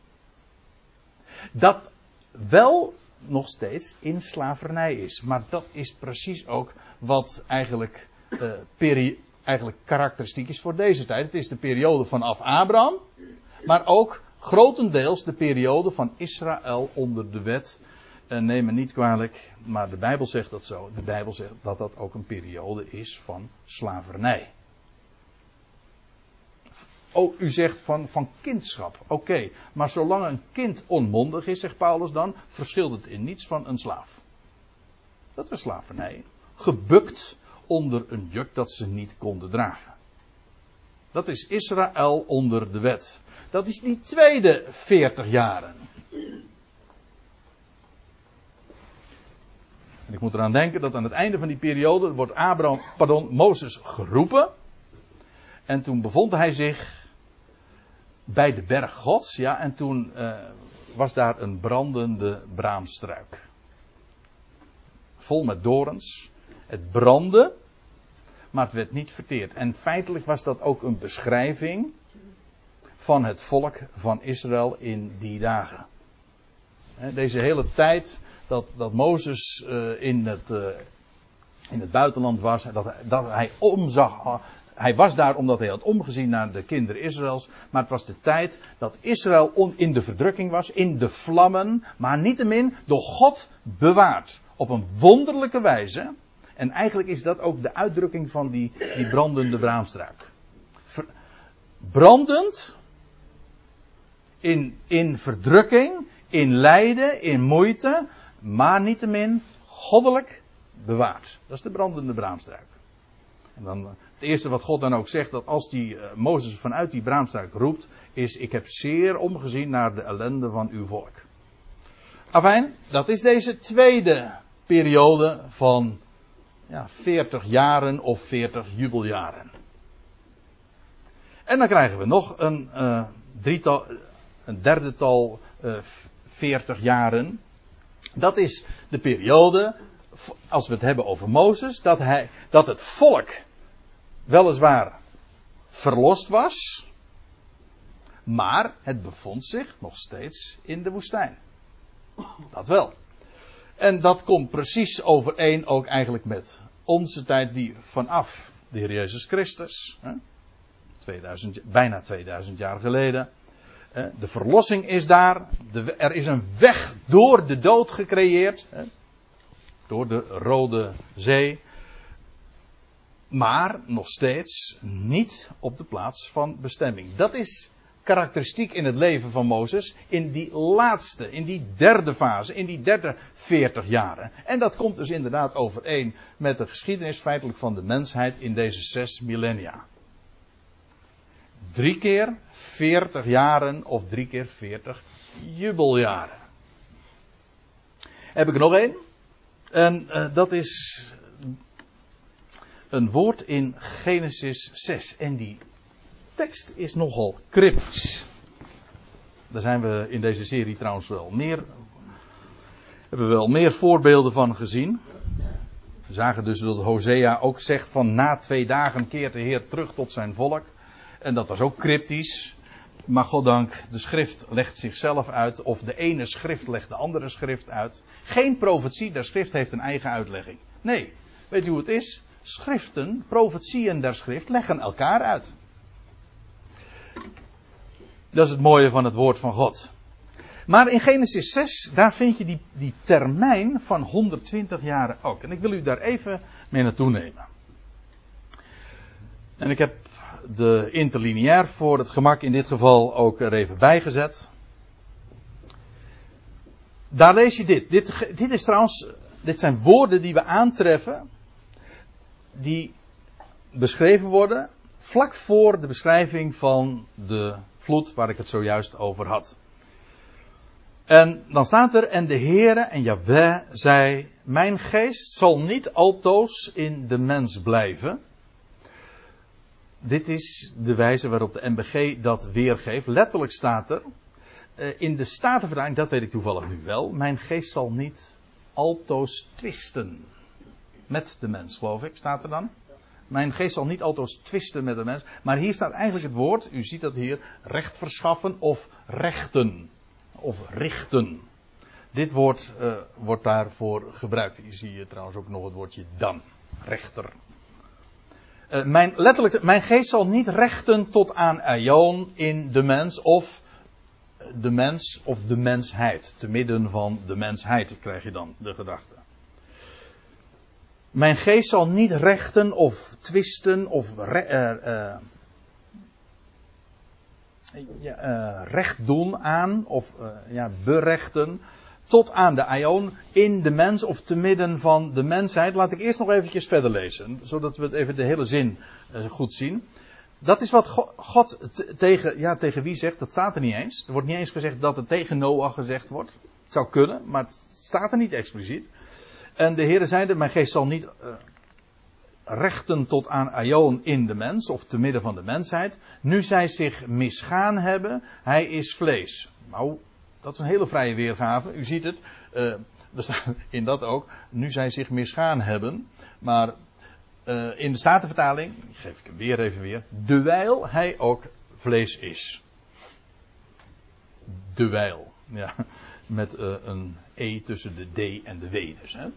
Dat wel nog steeds in slavernij is. Maar dat is precies ook wat eigenlijk, uh, peri eigenlijk karakteristiek is voor deze tijd. Het is de periode vanaf Abraham, maar ook grotendeels de periode van Israël onder de wet. Uh, neem me niet kwalijk, maar de Bijbel zegt dat zo. De Bijbel zegt dat dat ook een periode is van slavernij. Oh, u zegt van, van kindschap. Oké, maar zolang een kind onmondig is, zegt Paulus dan, verschilt het in niets van een slaaf. Dat was slavernij. Gebukt onder een juk dat ze niet konden dragen. Dat is Israël onder de wet. Dat is die tweede 40 jaren. En ik moet eraan denken dat aan het einde van die periode wordt Abraham, pardon, Mozes geroepen. En toen bevond hij zich bij de berg Gods, ja, en toen uh, was daar een brandende braamstruik. Vol met dorens. Het brandde, maar het werd niet verteerd. En feitelijk was dat ook een beschrijving van het volk van Israël in die dagen. Deze hele tijd dat, dat Mozes uh, in, het, uh, in het buitenland was, dat, dat hij omzag. Hij was daar omdat hij had omgezien naar de kinderen Israëls. Maar het was de tijd dat Israël in de verdrukking was, in de vlammen. Maar niettemin door God bewaard. Op een wonderlijke wijze. En eigenlijk is dat ook de uitdrukking van die, die brandende braamstruik. brandend. In, in verdrukking. In lijden. In moeite. Maar niettemin goddelijk bewaard. Dat is de brandende braamstruik. En dan het eerste wat God dan ook zegt, dat als die uh, Mozes vanuit die braamstruik roept, is: Ik heb zeer omgezien naar de ellende van uw volk. Afijn, dat is deze tweede periode van ja, 40 jaren of 40 jubeljaren. En dan krijgen we nog een, uh, drietal, een derde tal uh, 40 jaren. Dat is de periode, als we het hebben over Mozes, dat, hij, dat het volk weliswaar verlost was, maar het bevond zich nog steeds in de woestijn. Dat wel. En dat komt precies overeen ook eigenlijk met onze tijd die vanaf de Heer Jezus Christus, hè, 2000, bijna 2000 jaar geleden, de verlossing is daar. Er is een weg door de dood gecreëerd. Door de Rode Zee. Maar nog steeds niet op de plaats van bestemming. Dat is karakteristiek in het leven van Mozes. In die laatste, in die derde fase, in die derde 40 jaren. En dat komt dus inderdaad overeen met de geschiedenis feitelijk van de mensheid in deze zes millennia. Drie keer 40 jaren of drie keer 40 jubeljaren. Heb ik er nog één. En uh, dat is een woord in Genesis 6. En die tekst is nogal cryptisch. Daar zijn we in deze serie trouwens wel meer. Hebben we wel meer voorbeelden van gezien. We zagen dus dat Hosea ook zegt van na twee dagen keert de Heer terug tot zijn volk. En dat was ook cryptisch. Maar goddank, de schrift legt zichzelf uit, of de ene schrift legt de andere schrift uit. Geen profetie der schrift heeft een eigen uitlegging. Nee, weet u hoe het is? Schriften, profetieën der schrift leggen elkaar uit. Dat is het mooie van het woord van God. Maar in Genesis 6, daar vind je die, die termijn van 120 jaar ook. En ik wil u daar even mee naartoe nemen. En ik heb de interlineair voor het gemak in dit geval ook er even bijgezet. Daar lees je dit. Dit, dit is trouwens, dit zijn woorden die we aantreffen, die beschreven worden vlak voor de beschrijving van de vloed waar ik het zojuist over had. En dan staat er, en de Heere en Jahweh zei, mijn geest zal niet altoos in de mens blijven, dit is de wijze waarop de MBG dat weergeeft. Letterlijk staat er. Uh, in de Statenvertaling, dat weet ik toevallig nu wel. Mijn geest zal niet altoos twisten. Met de mens, geloof ik, staat er dan. Mijn geest zal niet altoos twisten met de mens. Maar hier staat eigenlijk het woord, u ziet dat hier, recht verschaffen of rechten. Of richten. Dit woord uh, wordt daarvoor gebruikt. Hier zie je trouwens ook nog het woordje dan. Rechter. Uh, mijn, letterlijk, mijn geest zal niet rechten tot aan aion in de mens of de mens of de mensheid. Te midden van de mensheid krijg je dan de gedachte. Mijn geest zal niet rechten of twisten of uh, recht doen aan of ja, berechten tot aan de aion in de mens of te midden van de mensheid. Laat ik eerst nog eventjes verder lezen, zodat we het even de hele zin uh, goed zien. Dat is wat God, tegen, ja, tegen wie zegt, dat staat er niet eens. Er wordt niet eens gezegd dat het tegen Noach gezegd wordt. Het zou kunnen, maar het staat er niet expliciet. En de Heer zeide, mijn geest zal niet uh, rechten tot aan aion in de mens, of te midden van de mensheid. Nu zij zich misgaan hebben, hij is vlees. Nou, dat is een hele vrije weergave. U ziet het. Uh, er staat in dat ook, nu zij zich misgaan hebben. Maar uh, in de Statenvertaling, geef ik hem weer even weer, dewijl hij ook vlees is. Dewijl, ja, met uh, een E tussen de D en de W dus. Hè.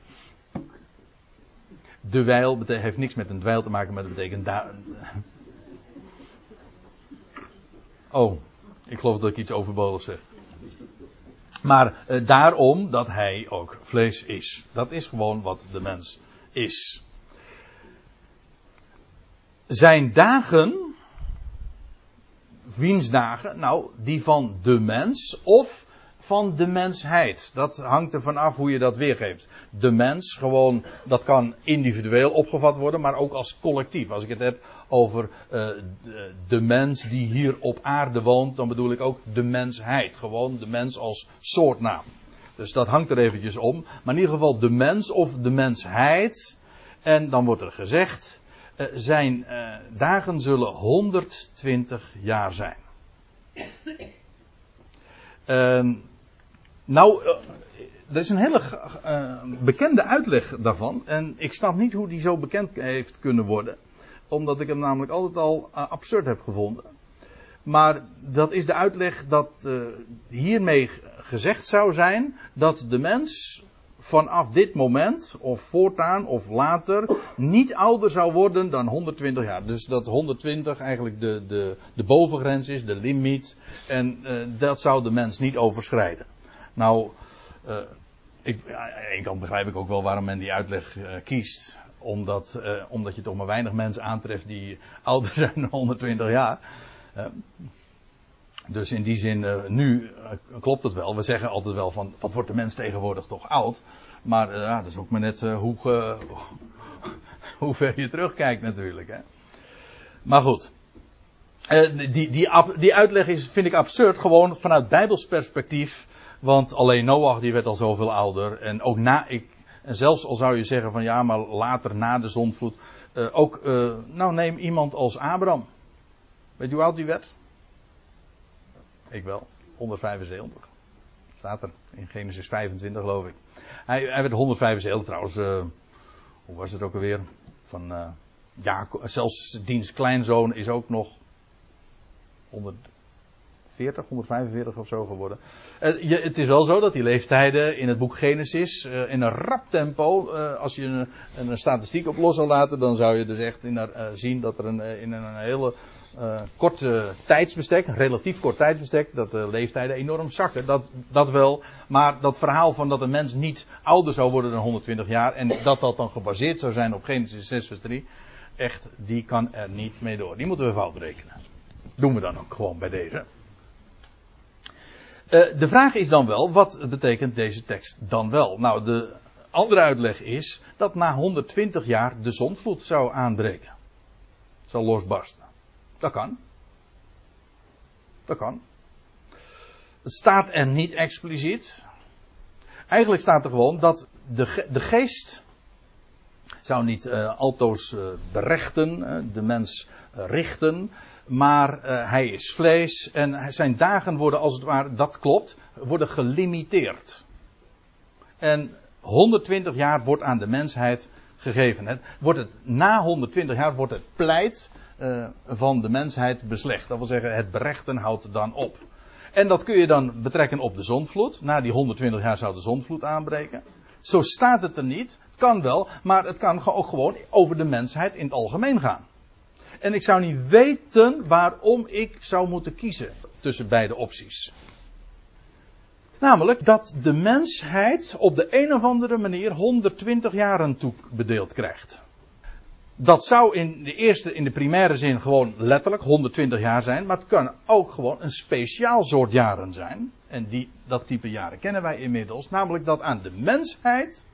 Heeft niks met een dweil te maken, maar dat betekent daar. Oh, ik geloof dat ik iets overbodig zeg. Maar uh, daarom dat hij ook vlees is. Dat is gewoon wat de mens is. Zijn dagen, wiens dagen? Nou, die van de mens of van de mensheid. Dat hangt er vanaf hoe je dat weergeeft. De mens, gewoon, dat kan individueel opgevat worden, maar ook als collectief. Als ik het heb over uh, de mens die hier op aarde woont, dan bedoel ik ook de mensheid. Gewoon de mens als soortnaam. Dus dat hangt er eventjes om. Maar in ieder geval de mens of de mensheid. En dan wordt er gezegd, uh, zijn uh, dagen zullen 120 jaar zijn. Uh, nou, uh, er is een hele uh, bekende uitleg daarvan. En ik snap niet hoe die zo bekend heeft kunnen worden. Omdat ik hem namelijk altijd al uh, absurd heb gevonden. Maar dat is de uitleg dat hiermee gezegd zou zijn dat de mens vanaf dit moment, of voortaan, of later, niet ouder zou worden dan 120 jaar. Dus dat 120 eigenlijk de, de, de bovengrens is, de limiet. En dat zou de mens niet overschrijden. Nou, uh, ik, aan de ene kant begrijp ik ook wel waarom men die uitleg uh, kiest. Omdat, uh, omdat je toch maar weinig mensen aantreft die <laughs> ouder zijn dan 120 jaar. dus in die zin, nu klopt het wel. We zeggen altijd wel van, wat wordt de mens tegenwoordig toch oud? Maar dat is ook maar net hoe, <laughs> hoe ver je terugkijkt natuurlijk. Hè? Maar goed. die, die, die uitleg is, vind ik absurd, gewoon vanuit Bijbels perspectief want alleen Noach die werd al zoveel ouder. En ook na, ik, en zelfs al zou je zeggen van ja, maar later na de zondvloed. Uh, ook, uh, nou neem iemand als Abraham. Weet je hoe oud die werd? Ik wel. 175. Staat er in Genesis 25 geloof ik. Hij, hij werd 175 trouwens. Uh, hoe was het ook alweer? Van ja, zelfs diens kleinzoon is ook nog 100, 140, 145 of zo geworden. Je, het is wel zo dat die leeftijden in het boek Genesis uh, in een rap tempo, uh, als je een, een, statistiek op los zou laten, dan zou je dus echt in, zien dat er een, in een hele korte tijdsbestek, relatief kort tijdsbestek, dat de leeftijden enorm zakken. Dat, dat wel. Maar dat verhaal van dat een mens niet ouder zou worden dan 120 jaar en dat dat dan gebaseerd zou zijn op Genesis 6 vers 3, echt, die kan er niet mee door. Die moeten we fout rekenen. Doen we dan ook gewoon bij deze. Uh, de vraag is dan wel, wat betekent deze tekst dan wel? Nou, de andere uitleg is dat na 120 jaar de zondvloed zou aanbreken. Zou losbarsten. Dat kan. Dat kan. Het staat er niet expliciet. Eigenlijk staat er gewoon dat de, de geest zou niet uh, altoos uh, berechten, de mens richten, maar hij is vlees en zijn dagen worden als het ware, dat klopt, worden gelimiteerd. En 120 jaar wordt aan de mensheid gegeven. Wordt het, na 120 jaar wordt het pleit van de mensheid beslecht. Dat wil zeggen, het berechten houdt dan op. En dat kun je dan betrekken op de zondvloed. Na die 120 jaar zou de zondvloed aanbreken. Zo staat het er niet. Het kan wel, maar het kan ook gewoon over de mensheid in het algemeen gaan. En ik zou niet weten waarom ik zou moeten kiezen tussen beide opties. Namelijk dat de mensheid op de een of andere manier 120 jaren toebedeeld krijgt. Dat zou in de eerste, in de primaire zin gewoon letterlijk 120 jaar zijn, maar het kan ook gewoon een speciaal soort jaren zijn. En die, dat type jaren kennen wij inmiddels. Namelijk dat aan de mensheid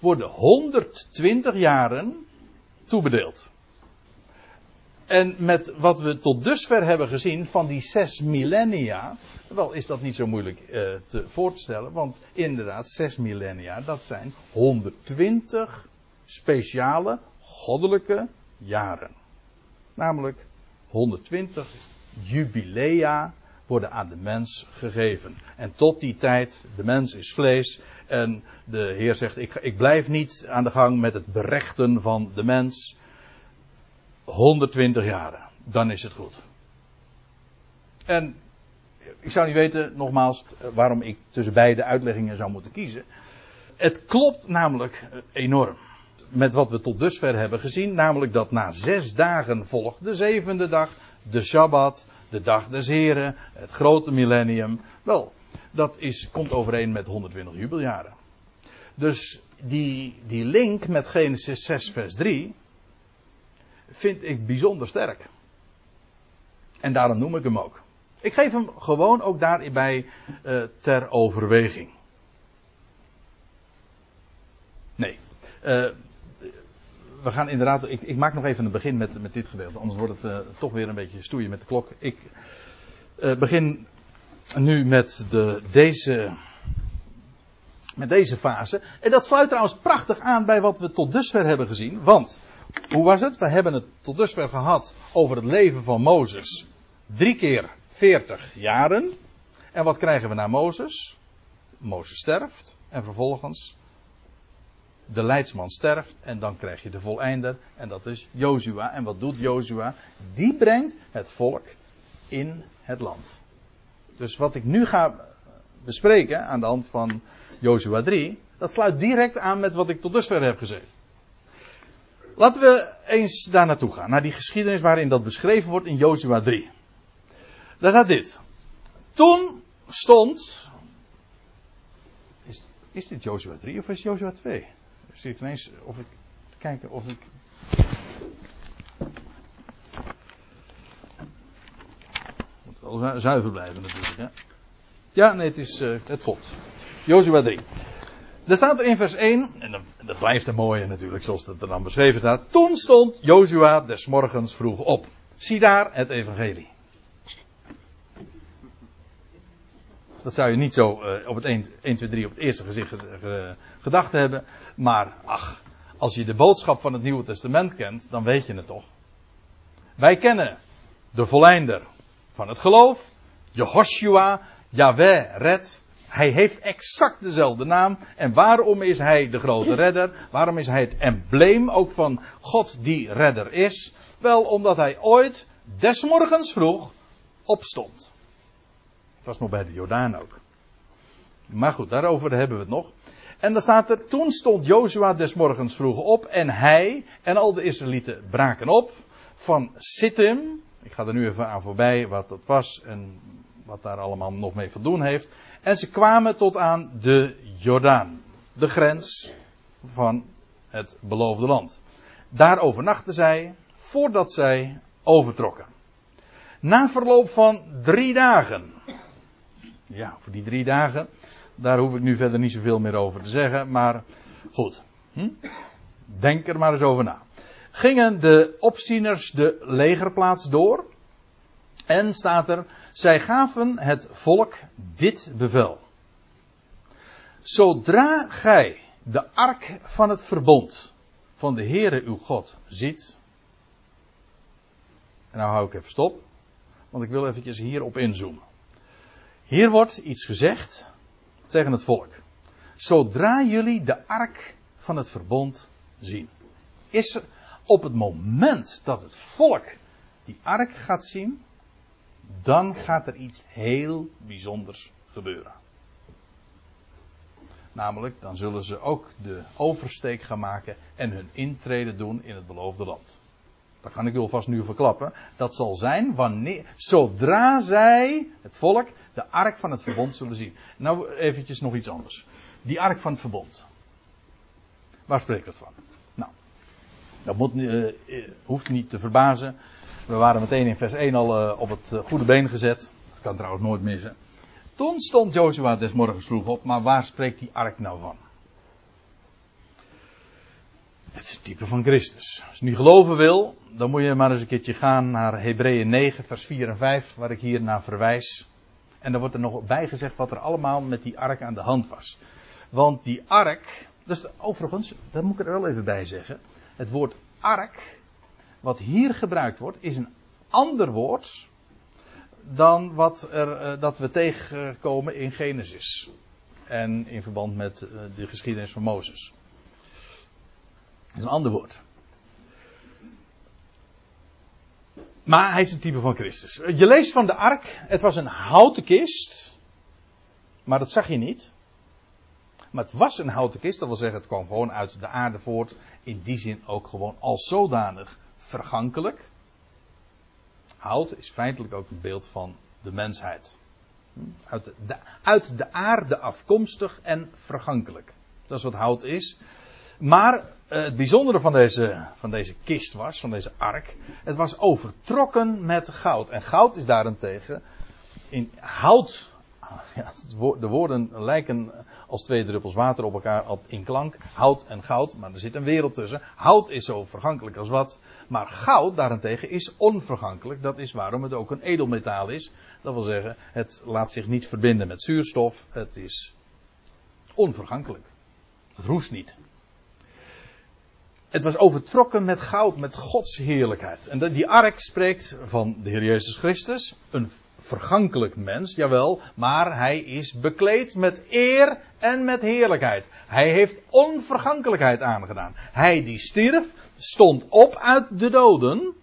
worden 120 jaren toebedeeld. En met wat we tot dusver hebben gezien van die zes millennia, wel is dat niet zo moeilijk uh, te voor te stellen, want inderdaad, zes millennia, dat zijn 120 speciale goddelijke jaren. Namelijk 120 jubilea worden aan de mens gegeven. En tot die tijd, de mens is vlees. En de Heer zegt, ik, ik blijf niet aan de gang met het berechten van de mens. 120 jaren, dan is het goed. En ik zou niet weten, nogmaals, waarom ik tussen beide uitleggingen zou moeten kiezen. Het klopt namelijk enorm met wat we tot dusver hebben gezien, namelijk dat na zes dagen volgt de zevende dag, de Shabbat, de dag des Heren, het grote millennium. Wel, dat is, komt overeen met 120 jubeljaren. Dus die, die link met Genesis 6, vers 3 vind ik bijzonder sterk. En daarom noem ik hem ook. Ik geef hem gewoon ook daarbij uh, ter overweging. Nee. Uh, we gaan inderdaad. Ik, ik, maak nog even een begin met, met dit gedeelte. Anders wordt het uh, toch weer een beetje stoeien met de klok. Ik begin nu met de, deze. Met deze fase. En dat sluit trouwens prachtig aan bij wat we tot dusver hebben gezien. Want, hoe was het? We hebben het tot dusver gehad over het leven van Mozes. Drie keer 40 jaren. En wat krijgen we na Mozes? Mozes sterft. En vervolgens de leidsman sterft en dan krijg je de voleinder en dat is Jozua. En wat doet Jozua? Die brengt het volk in het land. Dus wat ik nu ga bespreken aan de hand van Jozua 3, dat sluit direct aan met wat ik tot dusver heb gezegd. Laten we eens daar naartoe gaan, naar die geschiedenis waarin dat beschreven wordt in Jozua 3. Daar gaat dit. Toen stond. Is, dit Jozua 3 of is Jozua 2? Zit ineens of ik, te kijken of ik. Moet wel zuiver blijven natuurlijk. Ja, nee, het, is, uh, het klopt. Jozua 3. Er staat er in vers 1, en dat, dat blijft een mooie natuurlijk, zoals het er dan beschreven staat. Toen stond Jozua des morgens vroeg op. Zie daar het evangelie. Dat zou je niet zo uh, op het 1, 1, 2, 3 op het eerste gezicht gedacht hebben. Maar ach, als je de boodschap van het Nieuwe Testament kent, dan weet je het toch. Wij kennen de volleinder van het geloof, Jehoshua, Yahweh red. Hij heeft exact dezelfde naam. En waarom is hij de grote redder? Waarom is hij het embleem ook van God die redder is? Wel omdat hij ooit desmorgens vroeg opstond. Was nog bij de Jordaan ook. Maar goed, daarover hebben we het nog. En dan staat er, toen stond Jozua des morgens vroeg op en hij en al de Israëlieten braken op van Sittim. Ik ga er nu even aan voorbij wat dat was en wat daar allemaal nog mee te doen heeft. En ze kwamen tot aan de Jordaan, de grens van het beloofde land. Daar overnachten zij voordat zij overtrokken. Na verloop van drie dagen. Ja, voor die drie dagen daar hoef ik nu verder niet zoveel meer over te zeggen, maar goed. Hm? Denk er maar eens over na. Gingen de opzieners de legerplaats door? En staat er, zij gaven het volk dit bevel. Zodra gij de ark van het verbond van de Heere uw God ziet. En nou hou ik even stop, want ik wil eventjes hierop inzoomen. Hier wordt iets gezegd tegen het volk. Zodra jullie de ark van het verbond zien. Is er op het moment dat het volk die ark gaat zien, dan gaat er iets heel bijzonders gebeuren. Namelijk, dan zullen ze ook de oversteek gaan maken en hun intrede doen in het beloofde land. Dat kan ik u alvast nu verklappen. Dat zal zijn wanneer, zodra zij, het volk, de ark van het verbond zullen zien. Nou eventjes nog iets anders. Die ark van het verbond. Waar spreekt dat van? Nou, dat moet, uh, hoeft niet te verbazen. We waren meteen in vers 1 al uh, op het goede been gezet. Dat kan trouwens nooit missen. Toen stond Joshua des morgens vroeg op, maar waar spreekt die ark nou van? Het is het type van Christus. Als je niet geloven wil, dan moet je maar eens een keertje gaan naar Hebreeën 9, vers 4 en 5, waar ik hier naar verwijs. En dan wordt er nog bij gezegd wat er allemaal met die ark aan de hand was. Want die ark, dus overigens, daar moet ik er wel even bij zeggen. Het woord ark, wat hier gebruikt wordt, is een ander woord dan wat er, dat we tegenkomen in Genesis. En in verband met de geschiedenis van Mozes. Is een ander woord. Maar hij is een type van Christus. Je leest van de ark, het was een houten kist. Maar dat zag je niet. Maar het was een houten kist, dat wil zeggen, het kwam gewoon uit de aarde voort. In die zin ook gewoon als zodanig vergankelijk. Hout is feitelijk ook een beeld van de mensheid. Uit de, uit de aarde afkomstig en vergankelijk. Dat is wat hout is. Maar het bijzondere van deze, van deze kist was, van deze ark, het was overtrokken met goud. En goud is daarentegen in hout. <laughs> Ja, de woorden lijken als twee druppels water op elkaar in klank. Hout en goud, maar er zit een wereld tussen. Hout is zo vergankelijk als wat. Maar goud daarentegen is onvergankelijk. Dat is waarom het ook een edelmetaal is. Dat wil zeggen, het laat zich niet verbinden met zuurstof. Het is onvergankelijk. Het roest niet. Het was overtrokken met goud, met Gods heerlijkheid. En die ark spreekt van de Heer Jezus Christus, een vergankelijk mens, jawel, maar hij is bekleed met eer en met heerlijkheid. Hij heeft onvergankelijkheid aangedaan. Hij die stierf, stond op uit de doden.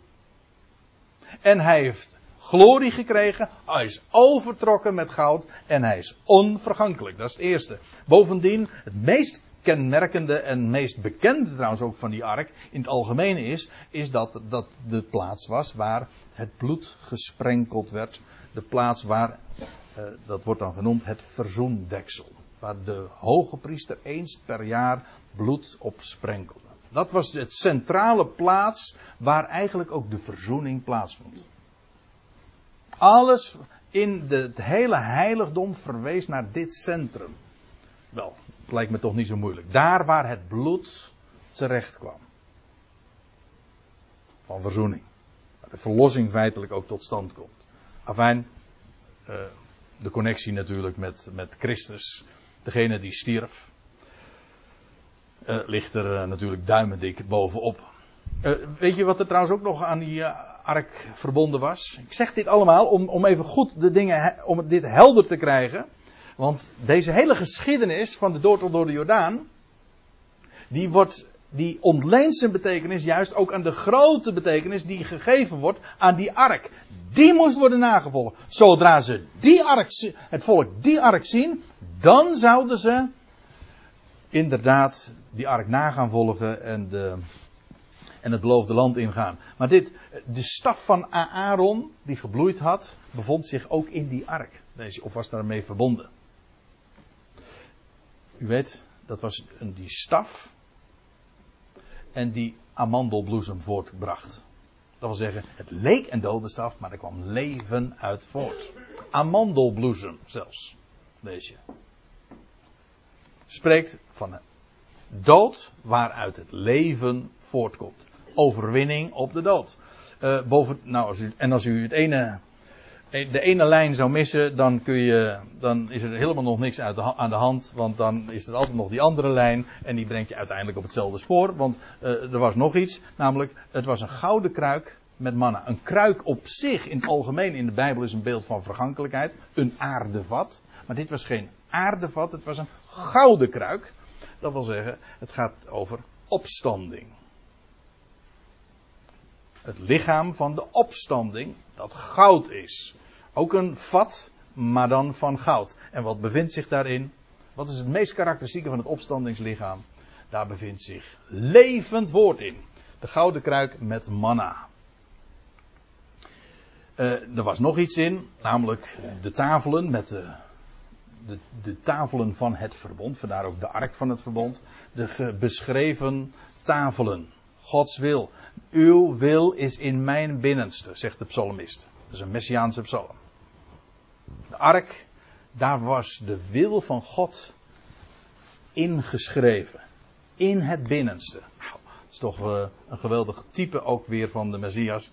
En hij heeft glorie gekregen. Hij is overtrokken met goud. En hij is onvergankelijk. Dat is het eerste. Bovendien, het meest kenmerkende en meest bekende trouwens ook van die ark in het algemeen is, is dat dat de plaats was waar het bloed gesprenkeld werd. De plaats waar, eh, dat wordt dan genoemd, het verzoendeksel. Waar de hoge priester eens per jaar bloed op sprenkelde. Dat was het centrale plaats waar eigenlijk ook de verzoening plaatsvond. Alles in het hele heiligdom verwees naar dit centrum. Wel, lijkt me toch niet zo moeilijk. Daar waar het bloed terecht kwam. Van verzoening. Waar de verlossing feitelijk ook tot stand komt. Afijn, uh, de connectie natuurlijk met, met Christus. Degene die stierf. Uh, ligt er uh, natuurlijk duimendik bovenop. weet je wat er trouwens ook nog aan die ark verbonden was? Ik zeg dit allemaal om, om even goed de dingen, om dit helder te krijgen. Want deze hele geschiedenis van de doortocht door de Jordaan, die, wordt, die ontleent zijn betekenis juist ook aan de grote betekenis die gegeven wordt aan die ark. Die moest worden nagevolgd. Zodra ze die ark, het volk die ark zien, dan zouden ze inderdaad die ark na gaan volgen en, de, en het beloofde land ingaan. Maar dit, de staf van Aaron, die gebloeid had, bevond zich ook in die ark. Of was daarmee verbonden. U weet, dat was een, die staf. En die amandelbloesem voortbracht. Dat wil zeggen, het leek een dode staf, maar er kwam leven uit voort. Amandelbloesem zelfs. Je. Spreekt van een dood waaruit het leven voortkomt. Overwinning op de dood. Uh, boven, nou, als u, en als u het ene de ene lijn zou missen, dan, kun je, dan is er helemaal nog niks uit aan de hand. Want dan is er altijd nog die andere lijn. En die brengt je uiteindelijk op hetzelfde spoor. Want uh, er was nog iets. Namelijk, het was een gouden kruik met manna. Een kruik op zich, in het algemeen in de Bijbel, is een beeld van vergankelijkheid. Een aardevat. Maar dit was geen aardevat, het was een gouden kruik. Dat wil zeggen, het gaat over opstanding het lichaam van de opstanding, dat goud is. Ook een vat, maar dan van goud. En wat bevindt zich daarin? Wat is het meest karakteristieke van het opstandingslichaam? Daar bevindt zich levend woord in. De gouden kruik met manna. Uh, er was nog iets in, namelijk de tafelen met de, de, de, tafelen van het verbond, vandaar ook de ark van het verbond. De beschreven tafelen. Gods wil. Uw wil is in mijn binnenste, zegt de psalmist. Dat is een messiaanse psalm. De ark, daar was de wil van God ingeschreven. In het binnenste. Nou, dat is toch uh, een geweldig type ook weer van de Messias.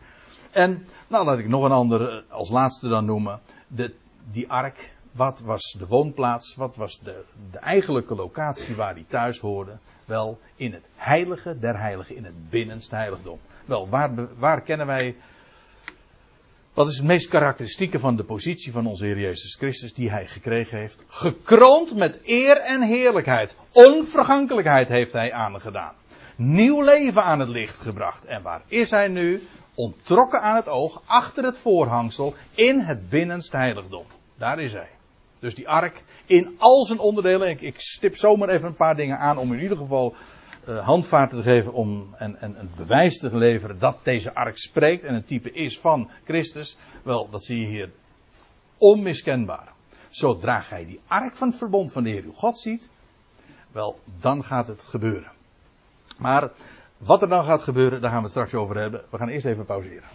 En, nou laat ik nog een ander eh, als laatste dan noemen. De, die ark, wat was de woonplaats? Wat was de, de eigenlijke locatie waar hij thuis hoorde? Wel, in het heilige der heiligen, in het binnenste heiligdom. Wel, waar, waar kennen wij Wat is het meest karakteristieke van de positie van onze Heer Jezus Christus die hij gekregen heeft? Gekroond met eer en heerlijkheid. Onvergankelijkheid heeft hij aangedaan. Nieuw leven aan het licht gebracht. En waar is hij nu? Ontrokken aan het oog, achter het voorhangsel, in het binnenste heiligdom. Daar is hij. Dus die ark in al zijn onderdelen. Ik, ik stip zomaar even een paar dingen aan om in ieder geval uh, handvaten te geven om, en, en een bewijs te leveren dat deze ark spreekt en een type is van Christus. Wel, dat zie je hier onmiskenbaar. Zodra gij die ark van het verbond van de Heer uw God ziet, wel, dan gaat het gebeuren. Maar wat er dan gaat gebeuren, daar gaan we het straks over hebben. We gaan eerst even pauzeren.